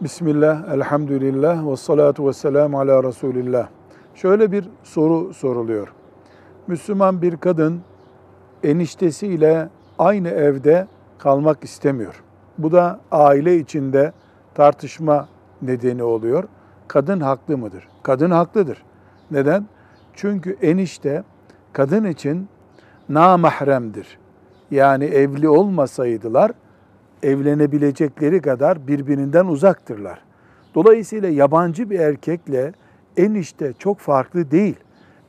Bismillah, elhamdülillah ve salatu ve selamu ala Resulillah. Şöyle bir soru soruluyor. Müslüman bir kadın eniştesiyle aynı evde kalmak istemiyor. Bu da aile içinde tartışma nedeni oluyor. Kadın haklı mıdır? Kadın haklıdır. Neden? Çünkü enişte kadın için namahremdir. Yani evli olmasaydılar evlenebilecekleri kadar birbirinden uzaktırlar. Dolayısıyla yabancı bir erkekle enişte çok farklı değil.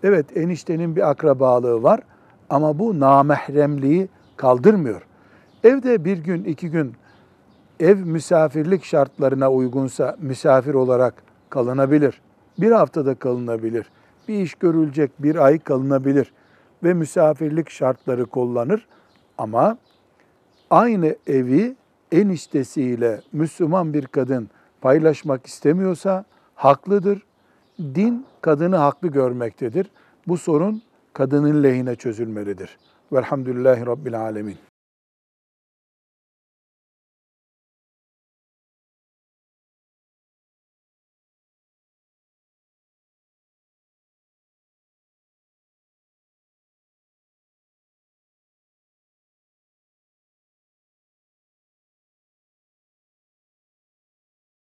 Evet eniştenin bir akrabalığı var ama bu namahremliği kaldırmıyor. Evde bir gün iki gün ev misafirlik şartlarına uygunsa misafir olarak kalınabilir. Bir haftada kalınabilir. Bir iş görülecek bir ay kalınabilir ve misafirlik şartları kullanır. Ama aynı evi eniştesiyle Müslüman bir kadın paylaşmak istemiyorsa haklıdır. Din kadını haklı görmektedir. Bu sorun kadının lehine çözülmelidir. Velhamdülillahi Rabbil Alemin.